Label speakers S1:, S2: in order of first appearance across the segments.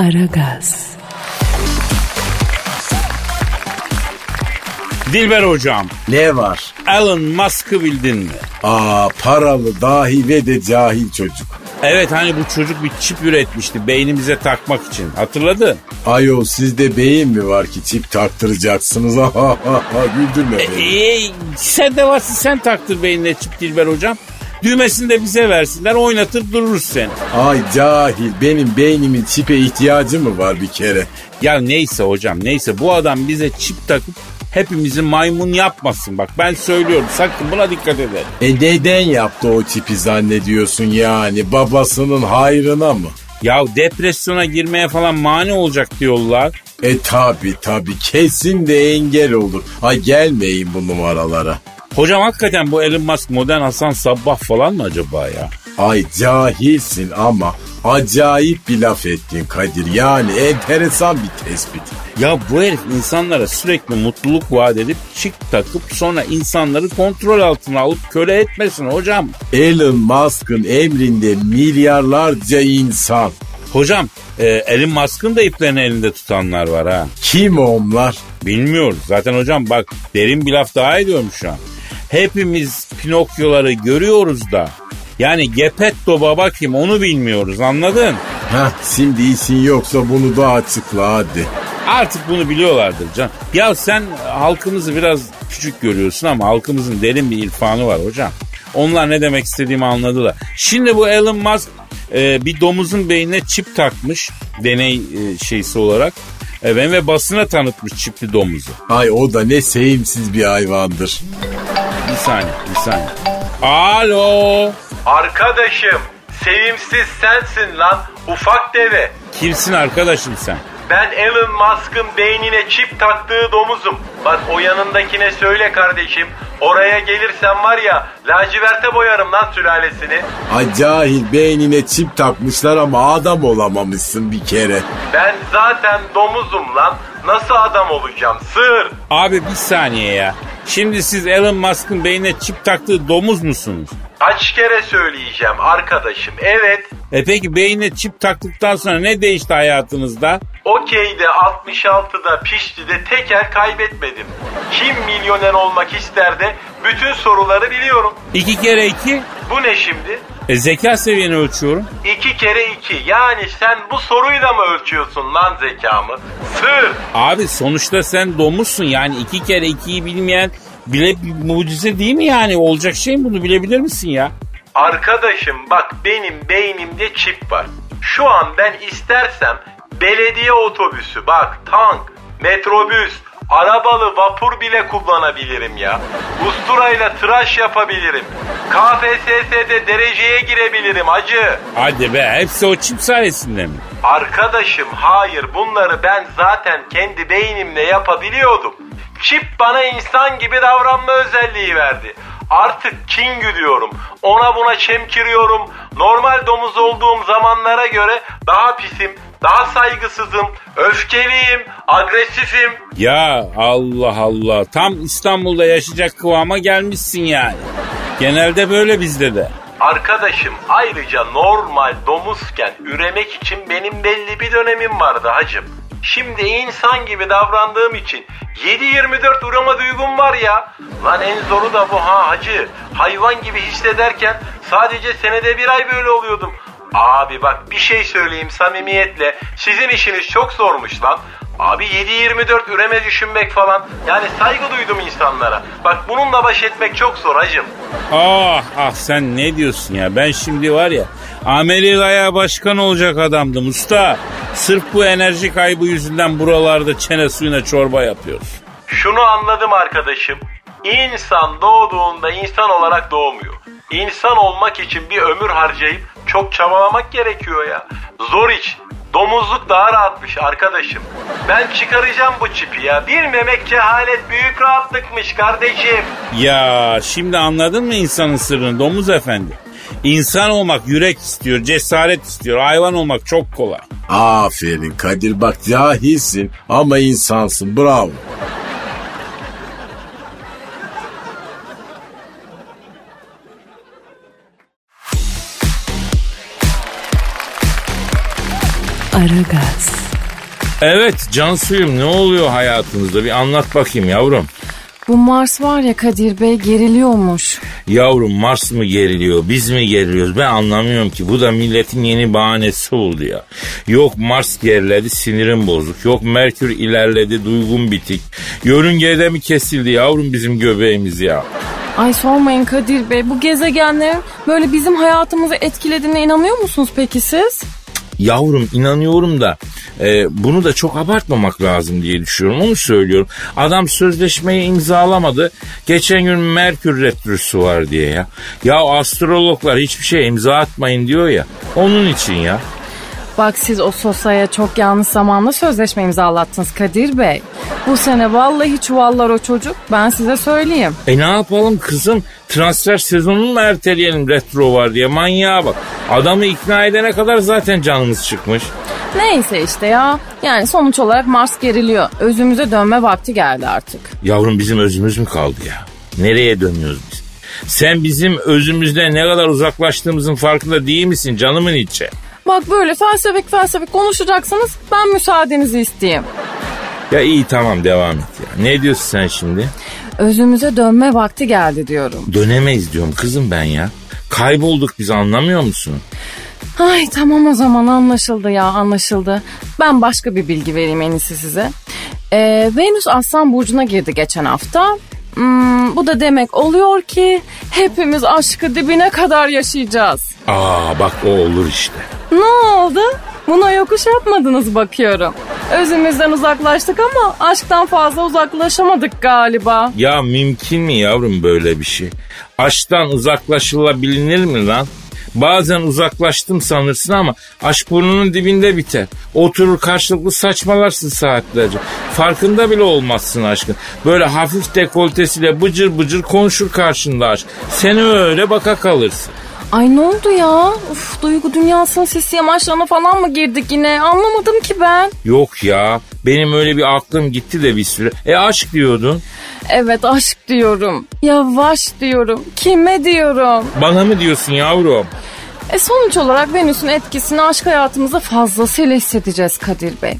S1: Aragaz,
S2: Dilber hocam,
S3: Ne var?
S2: Elon Musk'ı bildin mi?
S3: Aa paralı, dahi ve de cahil çocuk.
S2: Evet hani bu çocuk bir çip üretmişti beynimize takmak için. Hatırladın?
S3: Ayol sizde beyin mi var ki çip taktıracaksınız? Güldürme beni.
S2: Ee, sen de varsın sen taktır beynine çip Dilber hocam. Düğmesini de bize versinler oynatır dururuz seni.
S3: Ay cahil benim beynimin çipe ihtiyacı mı var bir kere?
S2: Ya neyse hocam neyse bu adam bize çip takıp hepimizi maymun yapmasın. Bak ben söylüyorum sakın buna dikkat edelim.
S3: E neden yaptı o çipi zannediyorsun yani? Babasının hayrına mı?
S2: Ya depresyona girmeye falan mani olacak diyorlar.
S3: E tabi tabi kesin de engel olur. Ay gelmeyin bu numaralara.
S2: Hocam hakikaten bu Elon Musk modern Hasan Sabbah falan mı acaba ya?
S3: Ay cahilsin ama acayip bir laf ettin Kadir. Yani enteresan bir tespit.
S2: Ya bu herif insanlara sürekli mutluluk vaat edip çip takıp sonra insanları kontrol altına alıp köle etmesin hocam.
S3: Elon Musk'ın emrinde milyarlarca insan.
S2: Hocam e, Elon Musk'ın da iplerini elinde tutanlar var ha.
S3: Kim onlar?
S2: Bilmiyoruz. Zaten hocam bak derin bir laf daha ediyorum şu an. Hepimiz Pinokyoları görüyoruz da. Yani Gepetto baba kim onu bilmiyoruz anladın?
S3: Heh, şimdi iyisin yoksa bunu da açıkla hadi.
S2: Artık bunu biliyorlardır can. Ya sen halkımızı biraz küçük görüyorsun ama halkımızın derin bir irfanı var hocam. Onlar ne demek istediğimi anladılar. Şimdi bu Elon Musk e, bir domuzun beynine çip takmış deney e, şeysi olarak. E, ben ve basına tanıtmış çipli domuzu.
S3: Ay o da ne sevimsiz bir hayvandır.
S2: Bir saniye bir saniye. Alo.
S4: Arkadaşım sevimsiz sensin lan ufak deve.
S2: Kimsin arkadaşım sen?
S4: Ben Elon Musk'ın beynine çip taktığı domuzum. Bak o yanındakine söyle kardeşim. Oraya gelirsen var ya laciverte boyarım lan sülalesini.
S3: Ay cahil beynine çip takmışlar ama adam olamamışsın bir kere.
S4: Ben zaten domuzum lan. Nasıl adam olacağım? Sığır.
S2: Abi bir saniye ya. Şimdi siz Elon Musk'ın beynine çip taktığı domuz musunuz?
S4: Kaç kere söyleyeceğim arkadaşım. Evet.
S2: E peki beynine çip taktıktan sonra ne değişti hayatınızda?
S4: Okey'de 66'da pişti'de teker kaybetmedim. Kim milyoner olmak ister de bütün soruları biliyorum.
S2: İki kere iki.
S4: Bu ne şimdi?
S2: E zeka seviyeni ölçüyorum.
S4: İki kere iki. Yani sen bu soruyla mı ölçüyorsun lan zekamı? Sır.
S2: Abi sonuçta sen domuzsun yani iki kere ikiyi bilmeyen bile mucize değil mi yani? Olacak şey mi bunu bilebilir misin ya?
S4: Arkadaşım bak benim beynimde çip var. Şu an ben istersem belediye otobüsü bak tank, metrobüs, arabalı vapur bile kullanabilirim ya. Usturayla tıraş yapabilirim. KPSS'de dereceye girebilirim acı.
S2: Hadi be hepsi o çip sayesinde mi?
S4: Arkadaşım hayır bunları ben zaten kendi beynimle yapabiliyordum. Çip bana insan gibi davranma özelliği verdi. Artık king diyorum. Ona buna çemkiriyorum. Normal domuz olduğum zamanlara göre daha pisim, daha saygısızım, öfkeliyim, agresifim.
S2: Ya Allah Allah tam İstanbul'da yaşayacak kıvama gelmişsin yani. Genelde böyle bizde de.
S4: Arkadaşım ayrıca normal domuzken üremek için benim belli bir dönemim vardı hacım. Şimdi insan gibi davrandığım için 7-24 urama duygum var ya. Lan en zoru da bu ha hacı. Hayvan gibi hissederken sadece senede bir ay böyle oluyordum. Abi bak bir şey söyleyeyim samimiyetle. Sizin işiniz çok zormuş lan. Abi 7-24 üreme düşünmek falan. Yani saygı duydum insanlara. Bak bununla baş etmek çok zor hacım.
S2: Ah ah sen ne diyorsun ya ben şimdi var ya Amerika'ya başkan olacak adamdım usta. Sırf bu enerji kaybı yüzünden buralarda çene suyuna çorba yapıyoruz.
S4: Şunu anladım arkadaşım. İnsan doğduğunda insan olarak doğmuyor. İnsan olmak için bir ömür harcayıp çok çabalamak gerekiyor ya. Zor iş. Domuzluk daha rahatmış arkadaşım. Ben çıkaracağım bu çipi ya. Bir memek cehalet büyük rahatlıkmış kardeşim.
S2: Ya şimdi anladın mı insanın sırrını domuz efendi? İnsan olmak yürek istiyor, cesaret istiyor. Hayvan olmak çok kolay.
S3: Aferin Kadir bak cahilsin ama insansın bravo.
S1: Aragaz.
S5: Evet Cansuyum ne oluyor hayatınızda bir anlat bakayım yavrum.
S1: Bu Mars var ya Kadir Bey geriliyormuş.
S5: Yavrum Mars mı geriliyor biz mi geriliyoruz ben anlamıyorum ki. Bu da milletin yeni bahanesi oldu ya. Yok Mars geriledi sinirim bozuk. Yok Merkür ilerledi duygum bitik. Yörüngede mi kesildi yavrum bizim göbeğimiz ya.
S1: Ay sormayın Kadir Bey bu gezegenlerin böyle bizim hayatımızı etkilediğine inanıyor musunuz peki siz?
S5: Yavrum inanıyorum da e, bunu da çok abartmamak lazım diye düşünüyorum. Onu söylüyorum. Adam sözleşmeyi imzalamadı. Geçen gün Merkür Retrosu var diye ya. Ya astrologlar hiçbir şey imza atmayın diyor ya. Onun için ya.
S1: Bak siz o Sosa'ya çok yanlış zamanda sözleşme imzalattınız Kadir Bey. Bu sene vallahi çuvallar o çocuk ben size söyleyeyim.
S5: E ne yapalım kızım? Transfer sezonunu mu erteleyelim retro var diye manyağa bak. Adamı ikna edene kadar zaten canımız çıkmış.
S1: Neyse işte ya. Yani sonuç olarak Mars geriliyor. Özümüze dönme vakti geldi artık.
S5: Yavrum bizim özümüz mü kaldı ya? Nereye dönüyoruz biz? Sen bizim özümüzden ne kadar uzaklaştığımızın farkında değil misin canımın içi?
S1: Bak böyle felsefik felsefik konuşacaksanız ben müsaadenizi isteyeyim.
S5: Ya iyi tamam devam et ya. Ne diyorsun sen şimdi?
S1: Özümüze dönme vakti geldi diyorum.
S5: Dönemeyiz diyorum kızım ben ya. Kaybolduk biz anlamıyor musun?
S1: Ay tamam o zaman anlaşıldı ya anlaşıldı. Ben başka bir bilgi vereyim en iyisi size. Ee, Venüs Aslan Burcu'na girdi geçen hafta. Hmm, bu da demek oluyor ki hepimiz aşkı dibine kadar yaşayacağız.
S5: Aa bak o olur işte.
S1: Ne oldu? Buna yokuş yapmadınız bakıyorum. Özümüzden uzaklaştık ama aşktan fazla uzaklaşamadık galiba.
S5: Ya mümkün mü yavrum böyle bir şey? Aşktan uzaklaşılabilir mi lan? Bazen uzaklaştım sanırsın ama aşk burnunun dibinde biter. Oturur karşılıklı saçmalarsın saatlerce. Farkında bile olmazsın aşkın. Böyle hafif dekoltesiyle bıcır bıcır konuşur karşında aşk. Seni öyle baka kalırsın.
S1: Ay ne oldu ya? Uf, duygu dünyasının sesi yamaçlarına falan mı girdik yine? Anlamadım ki ben.
S5: Yok ya benim öyle bir aklım gitti de bir süre. E aşk diyordun.
S1: Evet aşk diyorum. Yavaş diyorum. Kime diyorum?
S5: Bana mı diyorsun yavrum?
S1: E sonuç olarak Venüs'ün etkisini aşk hayatımızda fazlasıyla hissedeceğiz Kadir Bey.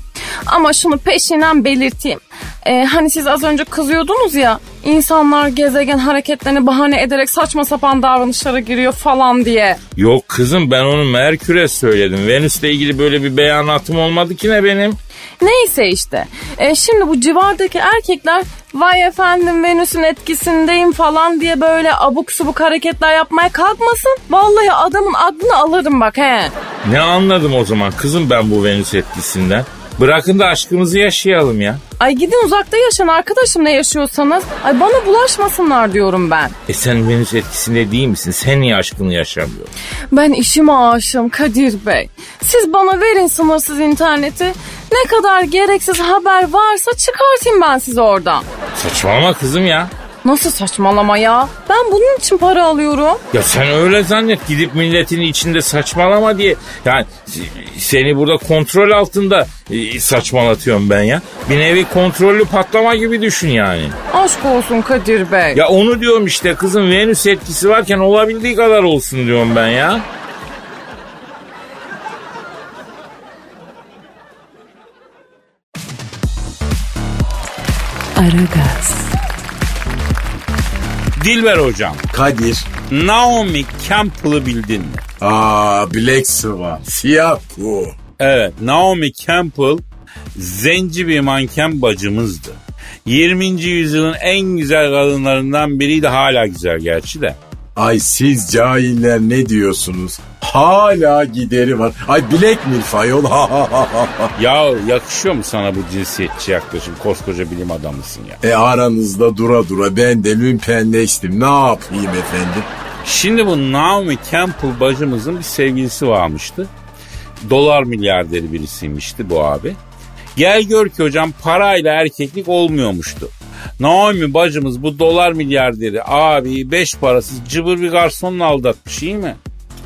S1: Ama şunu peşinden belirteyim. E, hani siz az önce kızıyordunuz ya insanlar gezegen hareketlerini bahane ederek saçma sapan davranışlara giriyor falan diye.
S5: Yok kızım ben onu Merkür'e söyledim. Venüs'le ilgili böyle bir beyanatım olmadı ki ne benim?
S1: Neyse işte. E, şimdi bu civardaki erkekler vay efendim Venüs'ün etkisindeyim falan diye böyle abuk subuk hareketler yapmaya kalkmasın. Vallahi adamın adını alırım bak he.
S5: Ne anladım o zaman kızım ben bu Venüs etkisinden? Bırakın da aşkımızı yaşayalım ya.
S1: Ay gidin uzakta yaşan arkadaşım ne yaşıyorsanız. Ay bana bulaşmasınlar diyorum ben.
S5: E sen Venüs etkisinde değil misin? Sen niye aşkını yaşamıyorsun?
S1: Ben işime aşığım Kadir Bey. Siz bana verin sınırsız interneti. Ne kadar gereksiz haber varsa çıkartayım ben sizi oradan.
S5: Saçmalama kızım ya.
S1: Nasıl saçmalama ya? Ben bunun için para alıyorum.
S5: Ya sen öyle zannet gidip milletin içinde saçmalama diye. Yani seni burada kontrol altında e, saçmalatıyorum ben ya. Bir nevi kontrollü patlama gibi düşün yani.
S1: Aşk olsun Kadir Bey.
S5: Ya onu diyorum işte kızım Venüs etkisi varken olabildiği kadar olsun diyorum ben ya.
S6: Aragaz,
S5: Dilber hocam.
S3: Kadir.
S5: Naomi Campbell'ı bildin mi?
S3: Aa Black Swan. Siyah kuğu.
S5: Evet Naomi Campbell zenci bir manken bacımızdı. 20. yüzyılın en güzel kadınlarından biriydi hala güzel gerçi de.
S3: Ay siz cahiller ne diyorsunuz? Hala gideri var. Ay bilek milf ayol.
S5: Ya yakışıyor mu sana bu cinsiyetçi yaklaşım koskoca bilim adamısın ya.
S3: E aranızda dura dura ben de lümpenleştim. Ne yapayım efendim?
S5: Şimdi bu Naomi Campbell bacımızın bir sevgilisi varmıştı. Dolar milyarderi birisiymişti bu abi. Gel gör ki hocam parayla erkeklik olmuyormuştu. Naomi bacımız bu dolar milyarderi abi beş parasız cıbır bir garsonla aldatmış iyi mi?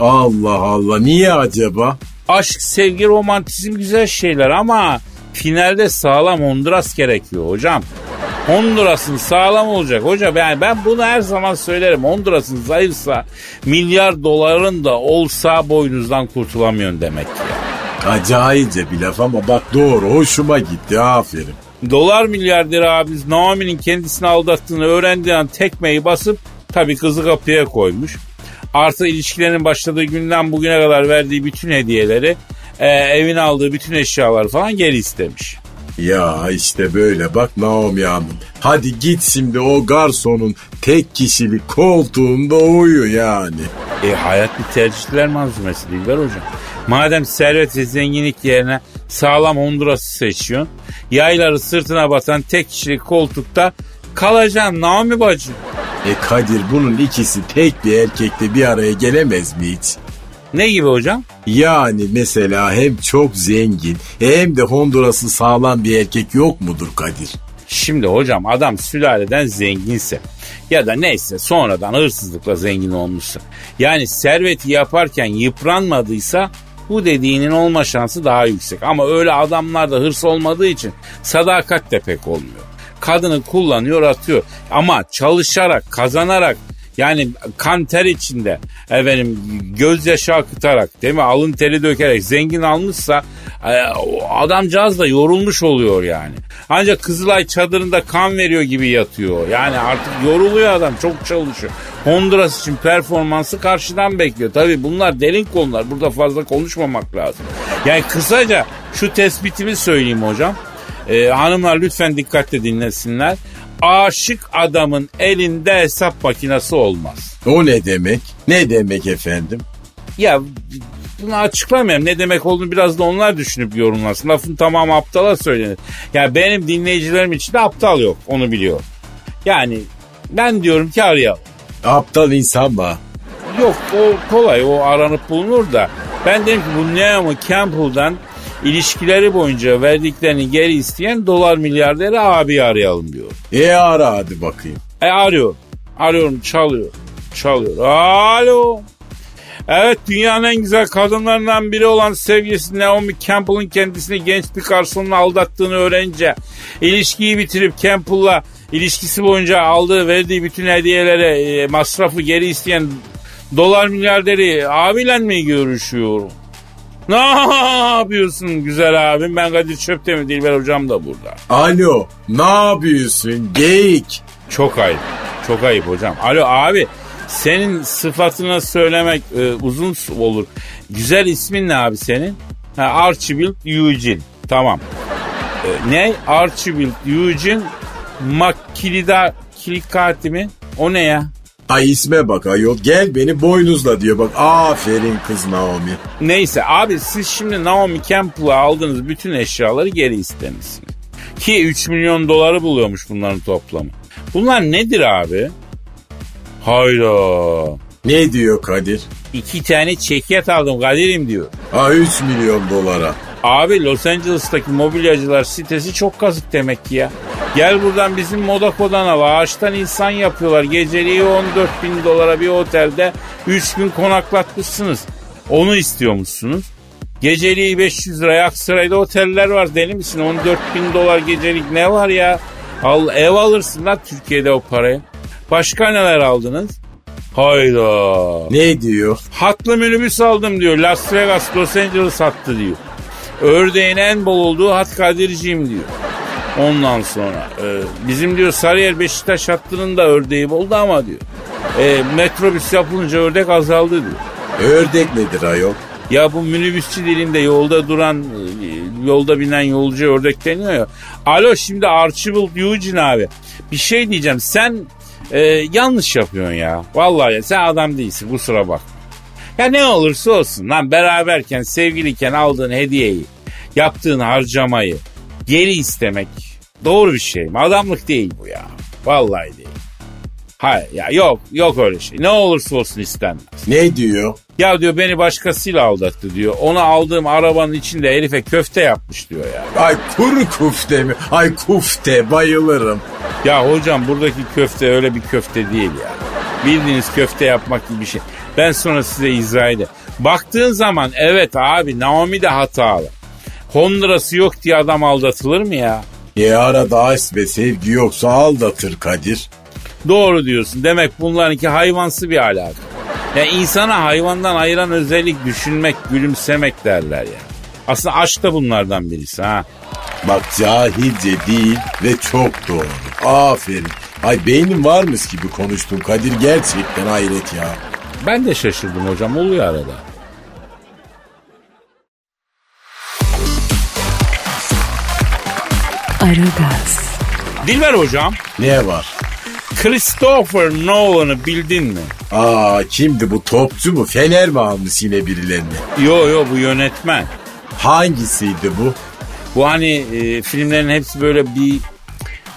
S3: Allah Allah niye acaba?
S5: Aşk, sevgi, romantizm güzel şeyler ama finalde sağlam Honduras gerekiyor hocam. Honduras'ın sağlam olacak hocam. Yani ben bunu her zaman söylerim. Honduras'ın zayıfsa milyar doların da olsa boynuzdan kurtulamıyorsun demek ki.
S3: Acayipce bir laf ama bak doğru hoşuma gitti aferin.
S2: Dolar milyarderi abimiz Naomi'nin kendisini aldattığını öğrendiği an tekmeyi basıp tabii kızı kapıya koymuş. Artı ilişkilerin başladığı günden bugüne kadar verdiği bütün hediyeleri, e, evine aldığı bütün eşyaları falan geri istemiş.
S3: Ya işte böyle bak Naomi Hanım. Hadi git şimdi o garsonun tek kişilik koltuğunda uyu yani.
S2: E hayat bir tercihler malzemesi Dilber hocam. Madem servet ve zenginlik yerine sağlam Honduras'ı seçiyorsun. Yayları sırtına batan tek kişilik koltukta kalacaksın Naomi bacı.
S3: E Kadir bunun ikisi tek bir erkekle bir araya gelemez mi hiç?
S2: Ne gibi hocam?
S3: Yani mesela hem çok zengin hem de Honduras'ı sağlam bir erkek yok mudur Kadir?
S2: Şimdi hocam adam sülaleden zenginse ya da neyse sonradan hırsızlıkla zengin olmuşsa. Yani serveti yaparken yıpranmadıysa bu dediğinin olma şansı daha yüksek. Ama öyle adamlarda hırs olmadığı için sadakat de pek olmuyor. Kadını kullanıyor atıyor. Ama çalışarak kazanarak yani kan ter içinde efendim gözyaşı akıtarak değil mi alın teri dökerek zengin almışsa e, adamcağız da yorulmuş oluyor yani. Ancak Kızılay çadırında kan veriyor gibi yatıyor. Yani artık yoruluyor adam çok çalışıyor. Honduras için performansı karşıdan bekliyor. Tabii bunlar derin konular. Burada fazla konuşmamak lazım. Yani kısaca şu tespitimi söyleyeyim hocam. Ee, hanımlar lütfen dikkatle dinlesinler. Aşık adamın elinde hesap makinesi olmaz.
S3: O ne demek? Ne demek efendim?
S2: Ya bunu açıklamayayım. Ne demek olduğunu biraz da onlar düşünüp yorumlasın. Lafın tamamı aptala söylenir. Ya benim dinleyicilerim için de aptal yok. Onu biliyor. Yani ben diyorum ki arayalım.
S3: Aptal insan mı?
S2: Yok o kolay o aranıp bulunur da. Ben dedim ki bu Naomi Campbell'dan ilişkileri boyunca verdiklerini geri isteyen dolar milyarderi abi arayalım diyor.
S3: E ara hadi bakayım.
S2: E arıyor. Arıyorum çalıyor. Çalıyor. Alo. Evet dünyanın en güzel kadınlarından biri olan sevgilisi Naomi Campbell'ın kendisini genç bir garsonla aldattığını öğrenince ilişkiyi bitirip Campbell'la ilişkisi boyunca aldığı verdiği bütün hediyelere e, masrafı geri isteyen dolar milyarderi abiyle mi görüşüyorum? Ne yapıyorsun güzel abim? Ben Kadir Çöptemir Dilber hocam da burada.
S3: Alo ne yapıyorsun geyik?
S2: Çok ayıp. Çok ayıp hocam. Alo abi senin sıfatını söylemek e, uzun olur. Güzel ismin ne abi senin? Ha, Archibald Eugene. Tamam. E, ne? Archibald Eugene Makilida Kilikati mi? O ne ya?
S3: Ay isme bak ayol gel beni boynuzla diyor bak aferin kız Naomi.
S2: Neyse abi siz şimdi Naomi Campbell'a aldığınız bütün eşyaları geri istemişsiniz. Ki 3 milyon doları buluyormuş bunların toplamı. Bunlar nedir abi? Hayda.
S3: Ne diyor Kadir?
S2: İki tane çekyat aldım Kadir'im diyor.
S3: Ha 3 milyon dolara.
S2: Abi Los Angeles'taki mobilyacılar sitesi çok kazık demek ki ya. Gel buradan bizim Modako'dan al. Ağaçtan insan yapıyorlar. Geceliği 14 bin dolara bir otelde 3 gün konaklatmışsınız. Onu istiyormuşsunuz. Geceliği 500 liraya Aksaray'da oteller var deli misin? 14 bin dolar gecelik ne var ya? Al, ev alırsın lan Türkiye'de o parayı. Başka neler aldınız? Hayda.
S3: Ne diyor?
S2: Hatlı minibüs aldım diyor. Las Vegas, Los Angeles hattı diyor. Ördeğin en bol olduğu hat Kadir'ciğim diyor. Ondan sonra e, bizim diyor Sarıyer Beşiktaş hattının da ördeği boldu ama diyor. E, metrobüs yapılınca ördek azaldı diyor.
S3: Ördek nedir ayol?
S2: Ya bu minibüsçü dilinde yolda duran, e, yolda binen yolcu ördek deniyor ya. Alo şimdi Archibald Eugene abi. Bir şey diyeceğim sen e, yanlış yapıyorsun ya. Vallahi ya, sen adam değilsin kusura bak. Ya ne olursa olsun lan beraberken sevgiliyken aldığın hediyeyi, yaptığın harcamayı geri istemek doğru bir şey mi? Adamlık değil bu ya. Vallahi değil. Hayır ya yok yok öyle şey. Ne olursa olsun istenmez.
S3: Ne diyor?
S2: Ya diyor beni başkasıyla aldattı diyor. Ona aldığım arabanın içinde herife köfte yapmış diyor ya.
S3: Ay kuru kufte mi? Ay kufte bayılırım.
S2: Ya hocam buradaki köfte öyle bir köfte değil ya. Bildiğiniz köfte yapmak gibi bir şey. Ben sonra size izah edeyim. Baktığın zaman evet abi Naomi de hatalı. Honduras'ı yok diye adam aldatılır mı ya?
S3: E arada aşk ve sevgi yoksa aldatır Kadir.
S2: Doğru diyorsun. Demek bunlarınki hayvansı bir alaka. Ya insana hayvandan ayıran özellik düşünmek, gülümsemek derler ya. Aslında aşk da bunlardan birisi ha.
S3: Bak cahilce değil ve çok doğru. Aferin. Ay beynim varmış gibi konuştun Kadir gerçekten hayret ya.
S2: Ben de şaşırdım hocam oluyor arada.
S6: Aragaz,
S2: Dilber hocam
S3: Ne var?
S2: Christopher Nolan'ı bildin mi?
S3: Aa kimdi bu topçu mu? Fener mi almış yine birilerini?
S2: Yo yo bu yönetmen.
S3: Hangisiydi bu?
S2: Bu hani e, filmlerin hepsi böyle bir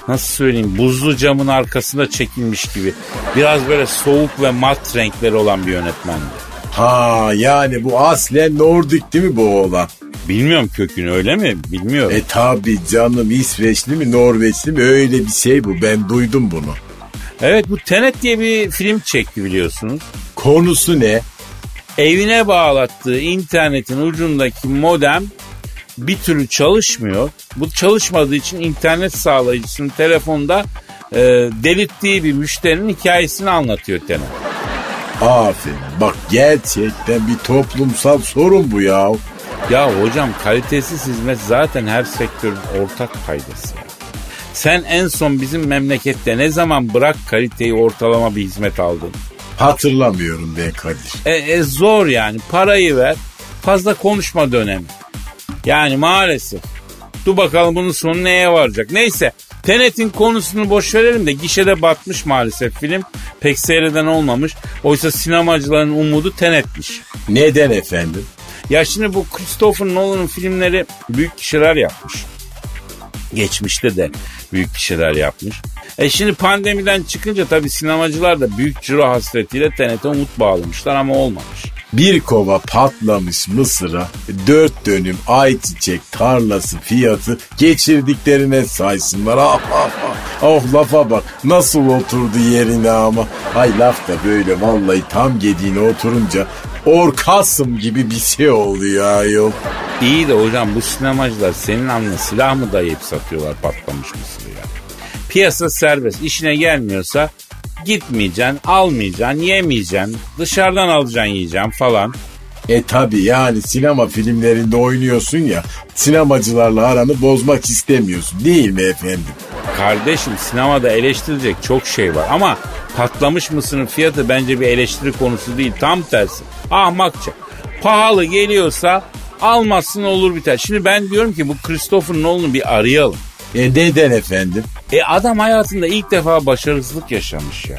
S2: nasıl söyleyeyim buzlu camın arkasında çekilmiş gibi. Biraz böyle soğuk ve mat renkleri olan bir yönetmendi.
S3: Ha yani bu aslen Nordik değil mi bu oğlan?
S2: Bilmiyorum kökünü öyle mi? Bilmiyorum.
S3: E tabi canım İsveçli mi Norveçli mi öyle bir şey bu ben duydum bunu.
S2: Evet bu Tenet diye bir film çekti biliyorsunuz.
S3: Konusu ne?
S2: Evine bağlattığı internetin ucundaki modem bir türlü çalışmıyor. Bu çalışmadığı için internet sağlayıcısının telefonda e, delirttiği bir müşterinin hikayesini anlatıyor Tenet.
S3: Aferin bak gerçekten bir toplumsal sorun bu ya.
S2: Ya hocam kalitesiz hizmet zaten her sektörün ortak paydası ya. Sen en son bizim memlekette ne zaman bırak kaliteyi ortalama bir hizmet aldın?
S3: Hatırlamıyorum ben Kadir.
S2: E, e, zor yani parayı ver fazla konuşma dönemi. Yani maalesef. Dur bakalım bunun sonu neye varacak. Neyse Tenet'in konusunu boş verelim de gişede batmış maalesef film. Pek seyreden olmamış. Oysa sinemacıların umudu Tenet'miş.
S3: Neden efendim?
S2: Ya şimdi bu Christopher Nolan'ın filmleri büyük kişiler yapmış. Geçmişte de büyük kişiler yapmış. E şimdi pandemiden çıkınca tabii sinemacılar da büyük ciro hasretiyle TNT umut bağlamışlar ama olmamış.
S3: Bir kova patlamış mısıra dört dönüm ayçiçek tarlası fiyatı geçirdiklerine saysınlar. Ah, ah, ah. oh lafa bak nasıl oturdu yerine ama. Ay laf da böyle vallahi tam gediğine oturunca orkasım gibi bir şey oluyor ayol.
S2: İyi de hocam bu sinemacılar senin anla silah mı dayayıp satıyorlar patlamış mısır ya? Piyasa serbest işine gelmiyorsa gitmeyeceksin, almayacaksın, yemeyeceksin, dışarıdan alacaksın yiyeceksin falan.
S3: E tabi yani sinema filmlerinde oynuyorsun ya sinemacılarla aranı bozmak istemiyorsun değil mi efendim?
S2: Kardeşim sinemada eleştirilecek çok şey var ama patlamış mısırın fiyatı bence bir eleştiri konusu değil tam tersi. Ahmakça. Pahalı geliyorsa almazsın olur biter. Şimdi ben diyorum ki bu Christopher Nolan'ı bir arayalım.
S3: E neden efendim?
S2: E adam hayatında ilk defa başarısızlık yaşamış ya.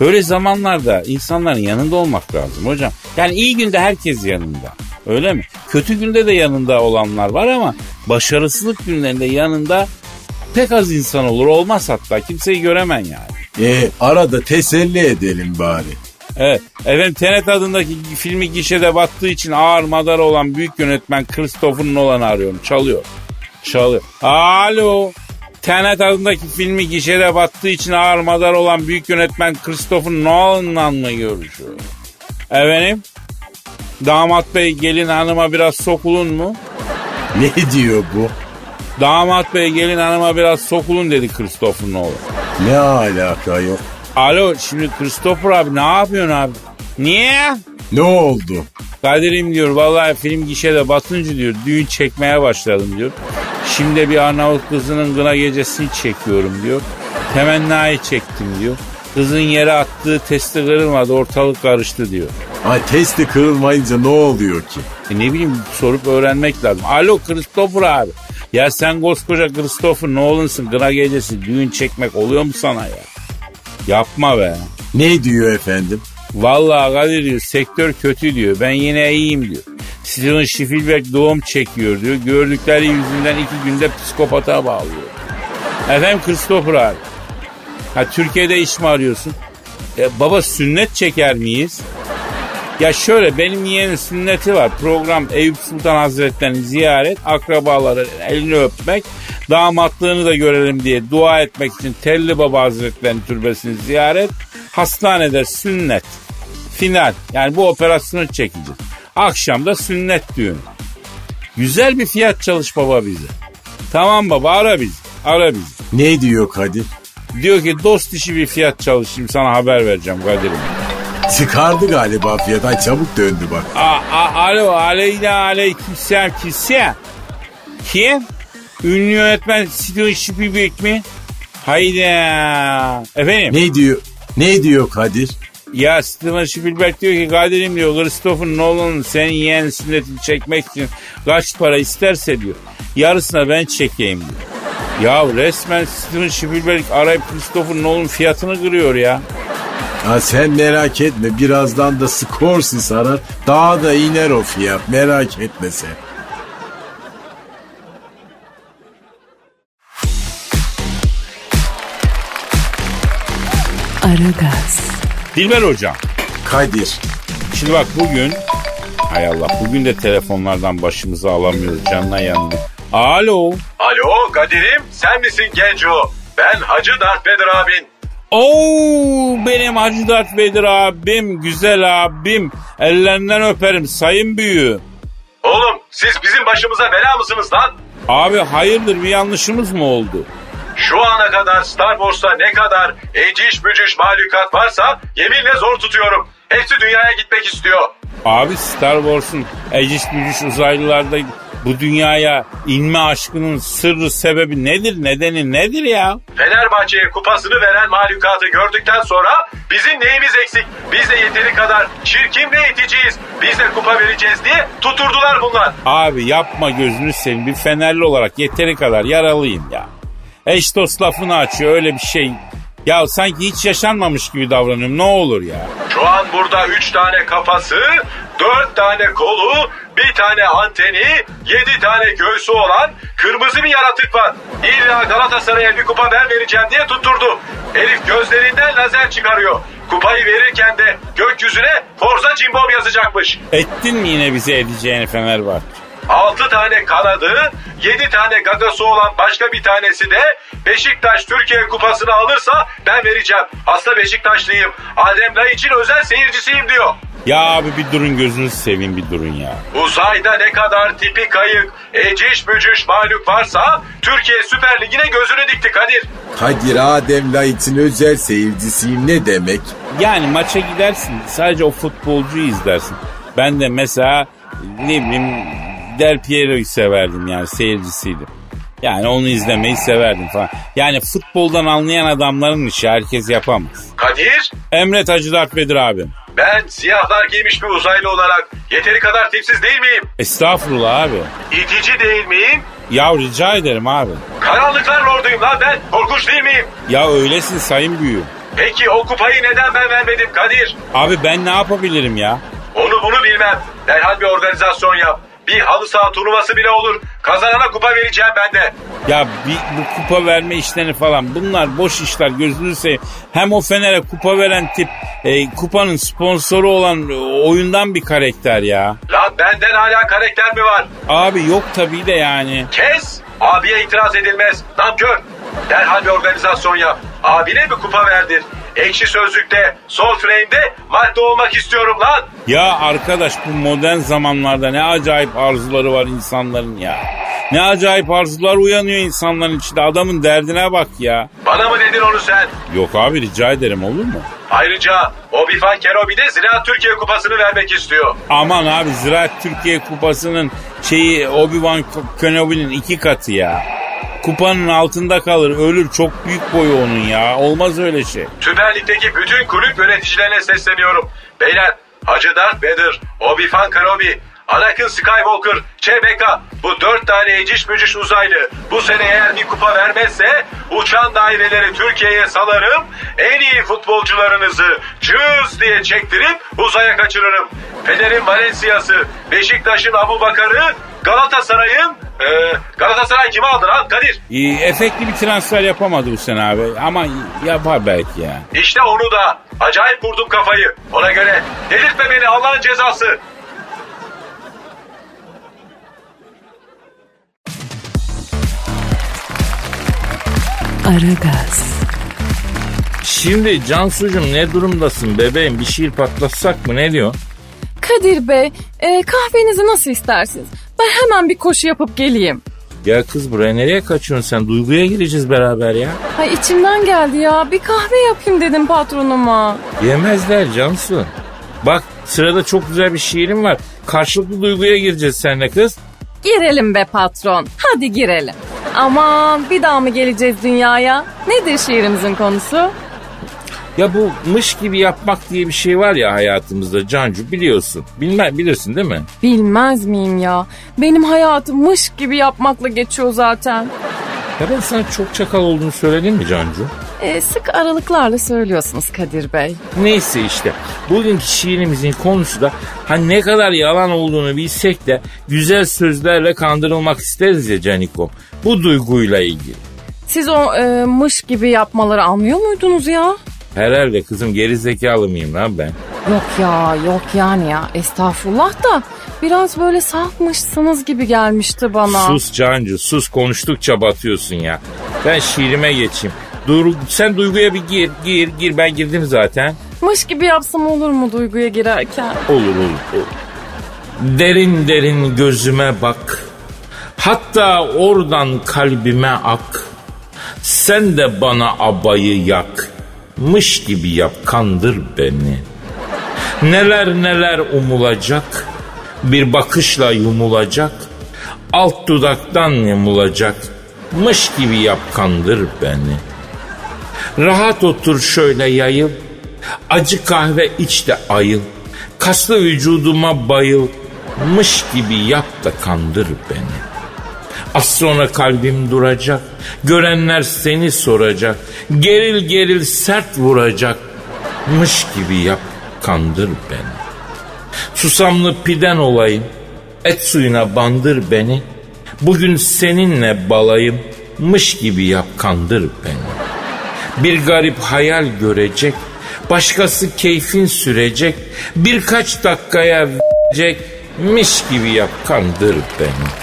S2: Böyle zamanlarda insanların yanında olmak lazım hocam. Yani iyi günde herkes yanında. Öyle mi? Kötü günde de yanında olanlar var ama başarısızlık günlerinde yanında pek az insan olur. Olmaz hatta kimseyi göremen yani.
S3: E arada teselli edelim bari.
S2: Evet. Efendim Tenet adındaki filmi gişede battığı için ağır madara olan büyük yönetmen Christopher Nolan'ı arıyorum. Çalıyor. Çalıyor. Alo. Tenet adındaki filmi gişede battığı için ağır madar olan büyük yönetmen Christopher Nolan'la mı görüşüyor? Efendim? Damat bey gelin hanıma biraz sokulun mu?
S3: Ne diyor bu?
S2: Damat bey gelin hanıma biraz sokulun dedi Christopher Nolan.
S3: Ne alaka yok?
S2: Alo şimdi Christopher abi ne yapıyorsun abi? Niye?
S3: Ne oldu?
S2: Kadir'im diyor vallahi film gişede batınca diyor düğün çekmeye başladım diyor. Şimdi bir Arnavut kızının kına gecesini çekiyorum diyor. Temennayı çektim diyor. Kızın yere attığı testi kırılmadı ortalık karıştı diyor.
S3: Ay testi kırılmayınca ne oluyor ki?
S2: E ne bileyim sorup öğrenmek lazım. Alo Christopher abi. Ya sen koskoca Christopher Nolan'sın kına gecesi düğün çekmek oluyor mu sana ya? Yapma be.
S3: Ne diyor efendim?
S2: Vallahi Kadir diyor sektör kötü diyor. Ben yine iyiyim diyor. Steven Spielberg doğum çekiyor diyor. Gördükleri yüzünden iki günde psikopata bağlıyor. Efendim Christopher abi. Ha Türkiye'de iş mi arıyorsun? E, baba sünnet çeker miyiz? Ya şöyle benim yeğenin sünneti var. Program Eyüp Sultan Hazretleri'ni ziyaret, akrabaları elini öpmek, damatlığını da görelim diye dua etmek için Telli Baba Hazretleri'nin türbesini ziyaret, hastanede sünnet, final. Yani bu operasyonu çekeceğiz. Akşam da sünnet düğünü. Güzel bir fiyat çalış baba bize. Tamam baba ara bizi. Ara bizi.
S3: Ne diyor Kadir?
S2: Diyor ki dost işi bir fiyat çalışayım sana haber vereceğim Kadir'im.
S3: Çıkardı galiba fiyat. Ay çabuk döndü bak.
S2: A, a, alo aleyna aleykümselam kimse. Kim? Ünlü yönetmen Steven Spielberg mi? Hayda. Efendim?
S3: Ne diyor? Ne diyor Kadir?
S2: Ya Steven Spielberg diyor ki Kadir'im diyor Christopher Nolan'ın senin yeğen sünnetini çekmek için kaç para isterse diyor. Yarısına ben çekeyim diyor. Ya resmen Steven Spielberg arayıp Christopher Nolan fiyatını kırıyor ya.
S3: Ha sen merak etme birazdan da Scorsese arar daha da iner o fiyat merak etme sen.
S6: Aragaz,
S2: Dilber hocam.
S3: Kadir
S2: Şimdi bak bugün hay Allah bugün de telefonlardan başımızı alamıyoruz canına yandı. Alo.
S4: Alo Kadir'im sen misin Genco? Ben Hacı Dert Bedir abin.
S2: Oo benim Hacı Dert Vedir abim, güzel abim. Ellerinden öperim sayın büyüğü.
S4: Oğlum siz bizim başımıza bela mısınız lan?
S2: Abi hayırdır bir yanlışımız mı oldu?
S4: Şu ana kadar Star Wars'ta ne kadar eciş bücüş mahlukat varsa yeminle zor tutuyorum. Hepsi dünyaya gitmek istiyor.
S2: Abi Star Wars'un eciş bücüş uzaylılarda bu dünyaya inme aşkının sırrı sebebi nedir? Nedeni nedir ya?
S4: Fenerbahçe'ye kupasını veren mahlukatı gördükten sonra bizim neyimiz eksik? Biz de yeteri kadar çirkin ve iticiyiz. Biz de kupa vereceğiz diye tuturdular bunlar.
S2: Abi yapma gözünü seveyim. Bir Fenerli olarak yeteri kadar yaralıyım ya. Eş dost lafını açıyor öyle bir şey. Ya sanki hiç yaşanmamış gibi davranıyorum ne olur ya.
S4: Şu an burada 3 tane kafası, 4 tane kolu, bir tane anteni, 7 tane göğsü olan kırmızı bir yaratık var. İlla Galatasaray'a bir kupa ben vereceğim diye tutturdu. Herif gözlerinden lazer çıkarıyor. Kupayı verirken de gökyüzüne Forza Cimbom yazacakmış.
S2: Ettin mi yine bize edeceğini Fenerbahçe?
S4: 6 tane kanadı, 7 tane gagası olan başka bir tanesi de Beşiktaş Türkiye kupasını alırsa ben vereceğim. Hasta Beşiktaşlıyım. Adem Lay için özel seyircisiyim diyor.
S2: Ya abi bir durun gözünüzü seveyim bir durun ya.
S4: Uzayda ne kadar tipi kayık, eciş bücüş mahluk varsa Türkiye Süper Ligi'ne gözünü dikti Kadir.
S3: Kadir Adem Light'in özel seyircisiyim ne demek?
S2: Yani maça gidersin sadece o futbolcuyu izlersin. Ben de mesela ne bileyim Del Piero'yu severdim yani seyircisiydim. Yani onu izlemeyi severdim falan. Yani futboldan anlayan adamların işi herkes yapamaz.
S4: Kadir,
S2: Emret Hacı Dert Bedir abim.
S4: ben siyahlar giymiş bir uzaylı olarak yeteri kadar tipsiz değil miyim?
S2: Estağfurullah abi.
S4: İtici değil miyim?
S2: Ya rica ederim abi.
S4: Karanlıklar lorduyum lan ben. Korkunç değil miyim?
S2: Ya öylesin sayın büyüğüm.
S4: Peki o kupayı neden ben vermedim Kadir?
S2: Abi ben ne yapabilirim ya?
S4: Onu bunu bilmem. Derhal bir organizasyon yap. Bir halı saha turnuvası bile olur. Kazanana kupa vereceğim ben de.
S2: Ya bir, bu kupa verme işlerini falan bunlar boş işler gözünü seveyim. Hem o Fener'e kupa veren tip e, kupanın sponsoru olan e, oyundan bir karakter ya.
S4: Lan benden hala karakter mi var?
S2: Abi yok tabii de yani.
S4: Kes. Abiye itiraz edilmez. Nankör. Derhal bir organizasyon yap. Abine bir kupa verdir. Ekşi sözlükte, sol frame'de madde olmak istiyorum lan.
S2: Ya arkadaş bu modern zamanlarda ne acayip arzuları var insanların ya. Ne acayip arzular uyanıyor insanların içinde. Adamın derdine bak ya.
S4: Bana mı dedin onu sen?
S2: Yok abi rica ederim olur mu?
S4: Ayrıca Obi-Wan Kenobi de Ziraat Türkiye Kupası'nı vermek istiyor.
S2: Aman abi Ziraat Türkiye Kupası'nın şeyi Obi-Wan Kenobi'nin iki katı ya. Kupanın altında kalır ölür çok büyük boyu onun ya. Olmaz öyle şey.
S4: Süper bütün kulüp yöneticilerine sesleniyorum. Beyler Hacı Dert Vedir, Obi-Wan Kenobi, Anakin Skywalker, Chewbacca bu dört tane eciş bücüş uzaylı bu sene eğer bir kupa vermezse uçan daireleri Türkiye'ye salarım en iyi futbolcularınızı cız diye çektirip uzaya kaçırırım. Fener'in Valencia'sı, Beşiktaş'ın Abu Bakar'ı, Galatasaray'ın ee, Galatasaray kimi aldı lan Kadir?
S2: Ee, efekli bir transfer yapamadı bu sene abi. Ama yapar belki ya.
S4: İşte onu da acayip vurdum kafayı. Ona göre delirtme beni Allah'ın cezası.
S6: Aragaz,
S2: Şimdi Cansucuğum ne durumdasın bebeğim? Bir şiir patlatsak mı ne diyor?
S1: Kadir Bey e, kahvenizi nasıl istersiniz? Ben hemen bir koşu yapıp geleyim.
S2: Gel kız buraya nereye kaçıyorsun sen? Duyguya gireceğiz beraber ya.
S1: Ay içimden geldi ya bir kahve yapayım dedim patronuma.
S2: Yemezler Cansu. Bak sırada çok güzel bir şiirim var. Karşılıklı duyguya gireceğiz seninle kız.
S1: Girelim be patron. Hadi girelim. Aman bir daha mı geleceğiz dünyaya? Nedir şiirimizin konusu?
S2: Ya bu mış gibi yapmak diye bir şey var ya hayatımızda Cancu biliyorsun. Bilme, bilirsin değil mi?
S1: Bilmez miyim ya? Benim hayatım mış gibi yapmakla geçiyor zaten.
S2: Ya ben sana çok çakal olduğunu söyledim mi Cancu?
S1: Ee, sık aralıklarla söylüyorsunuz Kadir Bey.
S2: Neyse işte bugünkü şiirimizin konusu da hani ne kadar yalan olduğunu bilsek de güzel sözlerle kandırılmak isteriz ya Canikom. Bu duyguyla ilgili.
S1: Siz o e, mış gibi yapmaları anlıyor muydunuz ya?
S2: Herhalde kızım geri zekalı mıyım lan ben?
S1: Yok ya yok yani ya estağfurullah da biraz böyle safmışsınız gibi gelmişti bana.
S2: Sus Cancu sus konuştukça batıyorsun ya. Ben şiirime geçeyim. Dur, sen duyguya bir gir gir gir ben girdim zaten.
S1: Mış gibi yapsam olur mu duyguya girerken?
S2: Olur olur. olur. Derin derin gözüme bak. Hatta oradan kalbime ak. Sen de bana abayı yak. Mış gibi yap kandır beni. Neler neler umulacak. Bir bakışla yumulacak. Alt dudaktan yumulacak. Mış gibi yap kandır beni. Rahat otur şöyle yayıl. Acı kahve iç de ayıl. Kaslı vücuduma bayıl. Mış gibi yap da kandır beni. Az sonra kalbim duracak. Görenler seni soracak. Geril geril sert vuracak. Mış gibi yap kandır beni. Susamlı piden olayım. Et suyuna bandır beni. Bugün seninle balayım. Mış gibi yap kandır beni. Bir garip hayal görecek. Başkası keyfin sürecek. Birkaç dakikaya. Miş gibi yap kandır beni.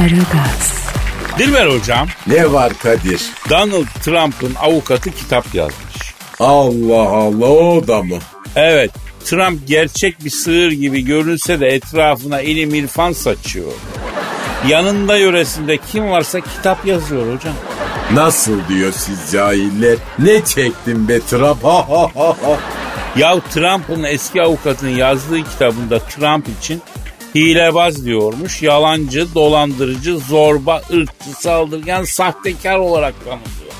S6: Aragaz,
S2: Dilber hocam
S3: Ne var Kadir?
S2: Donald Trump'ın avukatı kitap yazmış.
S3: Allah Allah o da mı?
S2: Evet Trump gerçek bir sığır gibi görünse de etrafına ilim irfan saçıyor. Yanında yöresinde kim varsa kitap yazıyor hocam.
S3: Nasıl diyor siz cahiller? Ne çektin be Trump? Ha ha ha ha.
S2: Ya Trump'ın eski avukatının yazdığı kitabında Trump için hilebaz diyormuş. Yalancı, dolandırıcı, zorba, ırkçı, saldırgan, sahtekar olarak tanımlıyor.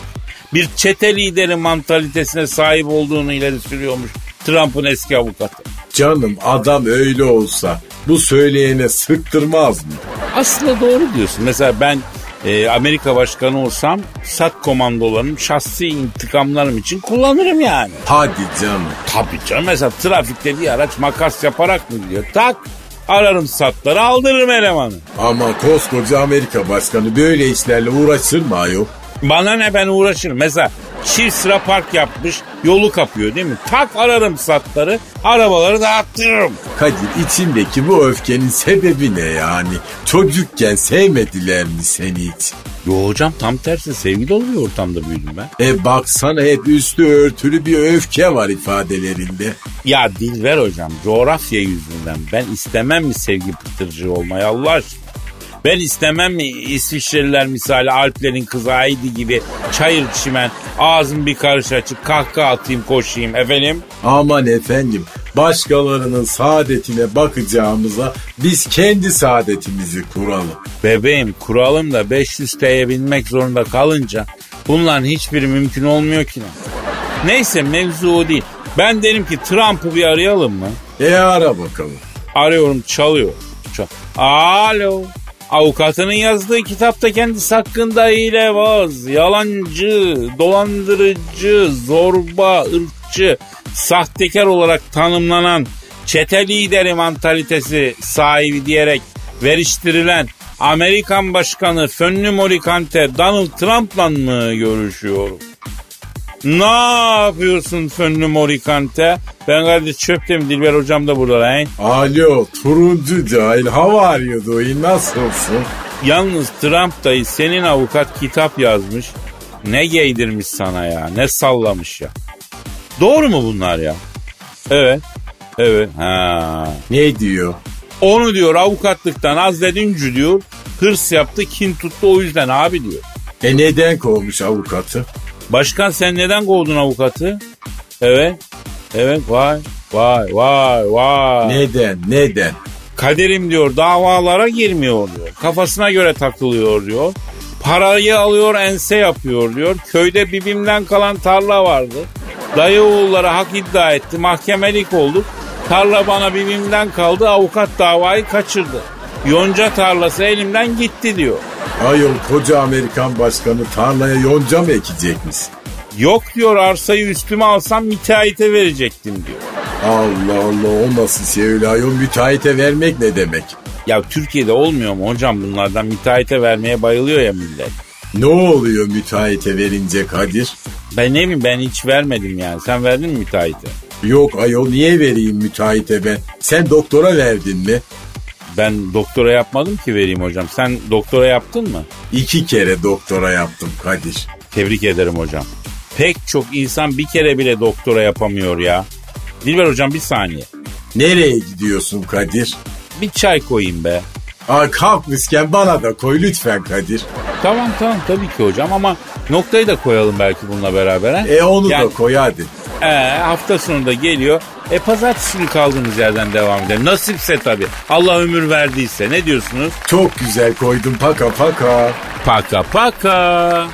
S2: Bir çete lideri mantalitesine sahip olduğunu ileri sürüyormuş Trump'ın eski avukatı.
S3: Canım adam öyle olsa bu söyleyene sıktırmaz mı?
S2: Aslında doğru diyorsun. Mesela ben e, Amerika başkanı olsam sat komandolarını şahsi intikamlarım için kullanırım yani.
S3: Hadi canım.
S2: Tabii canım mesela trafikte bir araç makas yaparak mı gidiyor? Tak ararım satları aldırırım elemanı.
S3: Ama koskoca Amerika başkanı böyle işlerle uğraşır mı ayol?
S2: Bana ne ben uğraşırım. Mesela çift sıra park yapmış yolu kapıyor değil mi? Tak ararım satları arabaları dağıttırırım.
S3: Kadir içindeki bu öfkenin sebebi ne yani? Çocukken sevmediler mi seni hiç?
S2: Yo hocam tam tersi sevgi dolu bir ortamda büyüdüm ben.
S3: E baksana hep üstü örtülü bir öfke var ifadelerinde.
S2: Ya Dilber hocam coğrafya yüzünden ben istemem mi sevgi pıtırcığı olmayı Allah aşkına? Ben istemem mi İsviçreliler misali Alplerin kızı Heidi gibi çayır çimen ağzım bir karış açıp kahkaha atayım koşayım efendim?
S3: Aman efendim başkalarının saadetine bakacağımıza biz kendi saadetimizi kuralım.
S2: Bebeğim kuralım da 500 T'ye binmek zorunda kalınca bunların hiçbiri mümkün olmuyor ki. Neyse mevzu o değil. Ben derim ki Trump'ı bir arayalım mı?
S3: E ara bakalım.
S2: Arıyorum çalıyor. Çal- Alo. Avukatının yazdığı kitapta kendisi hakkında hilebaz, yalancı, dolandırıcı, zorba, ırkçı, sahtekar olarak tanımlanan çete lideri mantalitesi sahibi diyerek veriştirilen Amerikan Başkanı Fönlü Morikante Donald Trump'la mı görüşüyorum? Ne yapıyorsun Fönlü Morikante? Ben kardeş çöptüm Dilber hocam da burada lan.
S3: Alo turuncu cahil are you doing nasılsın?
S2: Yalnız Trump dayı senin avukat kitap yazmış. Ne giydirmiş sana ya ne sallamış ya. Doğru mu bunlar ya? Evet. Evet. Ha.
S3: Ne diyor?
S2: Onu diyor avukatlıktan azledince diyor Hırs yaptı kin tuttu o yüzden abi diyor.
S3: E neden kovmuş avukatı?
S2: Başkan sen neden kovdun avukatı? Evet. Evet vay vay vay vay.
S3: Neden neden?
S2: Kaderim diyor davalara girmiyor diyor. Kafasına göre takılıyor diyor. Parayı alıyor ense yapıyor diyor. Köyde bibimden kalan tarla vardı. Dayı oğulları hak iddia etti. Mahkemelik olduk. Tarla bana bibimden kaldı. Avukat davayı kaçırdı. Yonca tarlası elimden gitti diyor.
S3: Ayol koca Amerikan başkanı tarlaya yonca mı ekecekmiş?
S2: Yok diyor arsayı üstüme alsam müteahhite verecektim diyor.
S3: Allah Allah o nasıl şey öyle ayol müteahhite vermek ne demek?
S2: Ya Türkiye'de olmuyor mu hocam bunlardan müteahhite vermeye bayılıyor ya millet.
S3: Ne oluyor müteahhite verince Kadir?
S2: Ben ne bileyim ben hiç vermedim yani. Sen verdin mi müteahhite?
S3: Yok ayol niye vereyim müteahhite ben? Sen doktora verdin mi?
S2: Ben doktora yapmadım ki vereyim hocam. Sen doktora yaptın mı?
S3: İki kere doktora yaptım Kadir.
S2: Tebrik ederim hocam. Pek çok insan bir kere bile doktora yapamıyor ya. Dilber hocam bir saniye.
S3: Nereye gidiyorsun Kadir?
S2: Bir çay koyayım be.
S3: Aa, kalkmışken bana da koy lütfen Kadir.
S2: Tamam tamam tabii ki hocam ama noktayı da koyalım belki bununla beraber. ha?
S3: E onu
S2: Yani-
S3: da koy hadi.
S2: Ee, hafta sonu da geliyor. E pazartesi günü kaldığımız yerden devam edelim. Nasipse tabii. Allah ömür verdiyse. Ne diyorsunuz?
S3: Çok güzel koydun paka paka.
S2: Paka paka.